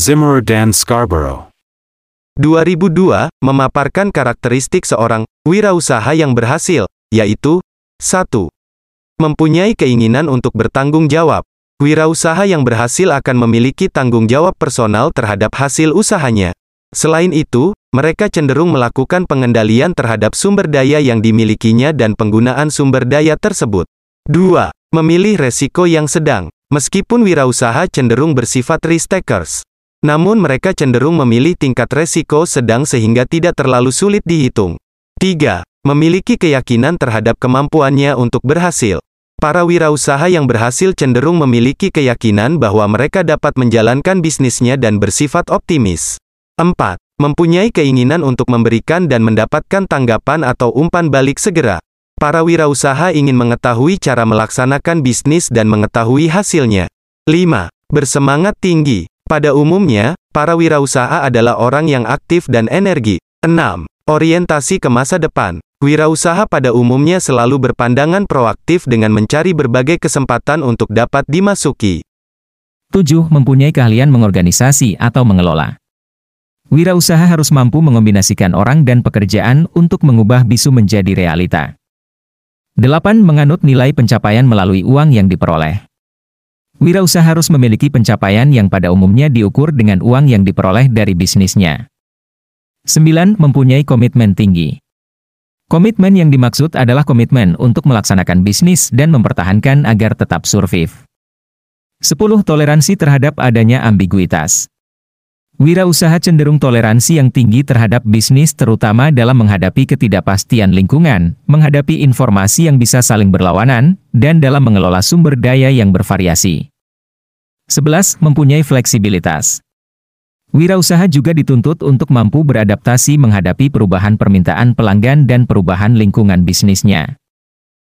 Zimmerer Dan Scarborough. 2002 memaparkan karakteristik seorang wirausaha yang berhasil, yaitu 1. Mempunyai keinginan untuk bertanggung jawab. Wirausaha yang berhasil akan memiliki tanggung jawab personal terhadap hasil usahanya. Selain itu, mereka cenderung melakukan pengendalian terhadap sumber daya yang dimilikinya dan penggunaan sumber daya tersebut. 2. Memilih resiko yang sedang. Meskipun wirausaha cenderung bersifat risk takers, namun mereka cenderung memilih tingkat resiko sedang sehingga tidak terlalu sulit dihitung. 3. Memiliki keyakinan terhadap kemampuannya untuk berhasil. Para wirausaha yang berhasil cenderung memiliki keyakinan bahwa mereka dapat menjalankan bisnisnya dan bersifat optimis. 4. Mempunyai keinginan untuk memberikan dan mendapatkan tanggapan atau umpan balik segera. Para wirausaha ingin mengetahui cara melaksanakan bisnis dan mengetahui hasilnya. 5. Bersemangat tinggi. Pada umumnya, para wirausaha adalah orang yang aktif dan energi. 6. Orientasi ke masa depan. Wirausaha pada umumnya selalu berpandangan proaktif dengan mencari berbagai kesempatan untuk dapat dimasuki. 7. Mempunyai keahlian mengorganisasi atau mengelola. Wirausaha harus mampu mengombinasikan orang dan pekerjaan untuk mengubah bisu menjadi realita. 8. Menganut nilai pencapaian melalui uang yang diperoleh. Wirausaha harus memiliki pencapaian yang pada umumnya diukur dengan uang yang diperoleh dari bisnisnya. 9. Mempunyai komitmen tinggi. Komitmen yang dimaksud adalah komitmen untuk melaksanakan bisnis dan mempertahankan agar tetap survive. 10. Toleransi terhadap adanya ambiguitas. Wirausaha cenderung toleransi yang tinggi terhadap bisnis terutama dalam menghadapi ketidakpastian lingkungan, menghadapi informasi yang bisa saling berlawanan, dan dalam mengelola sumber daya yang bervariasi. 11. Mempunyai fleksibilitas. Wirausaha juga dituntut untuk mampu beradaptasi menghadapi perubahan permintaan pelanggan dan perubahan lingkungan bisnisnya.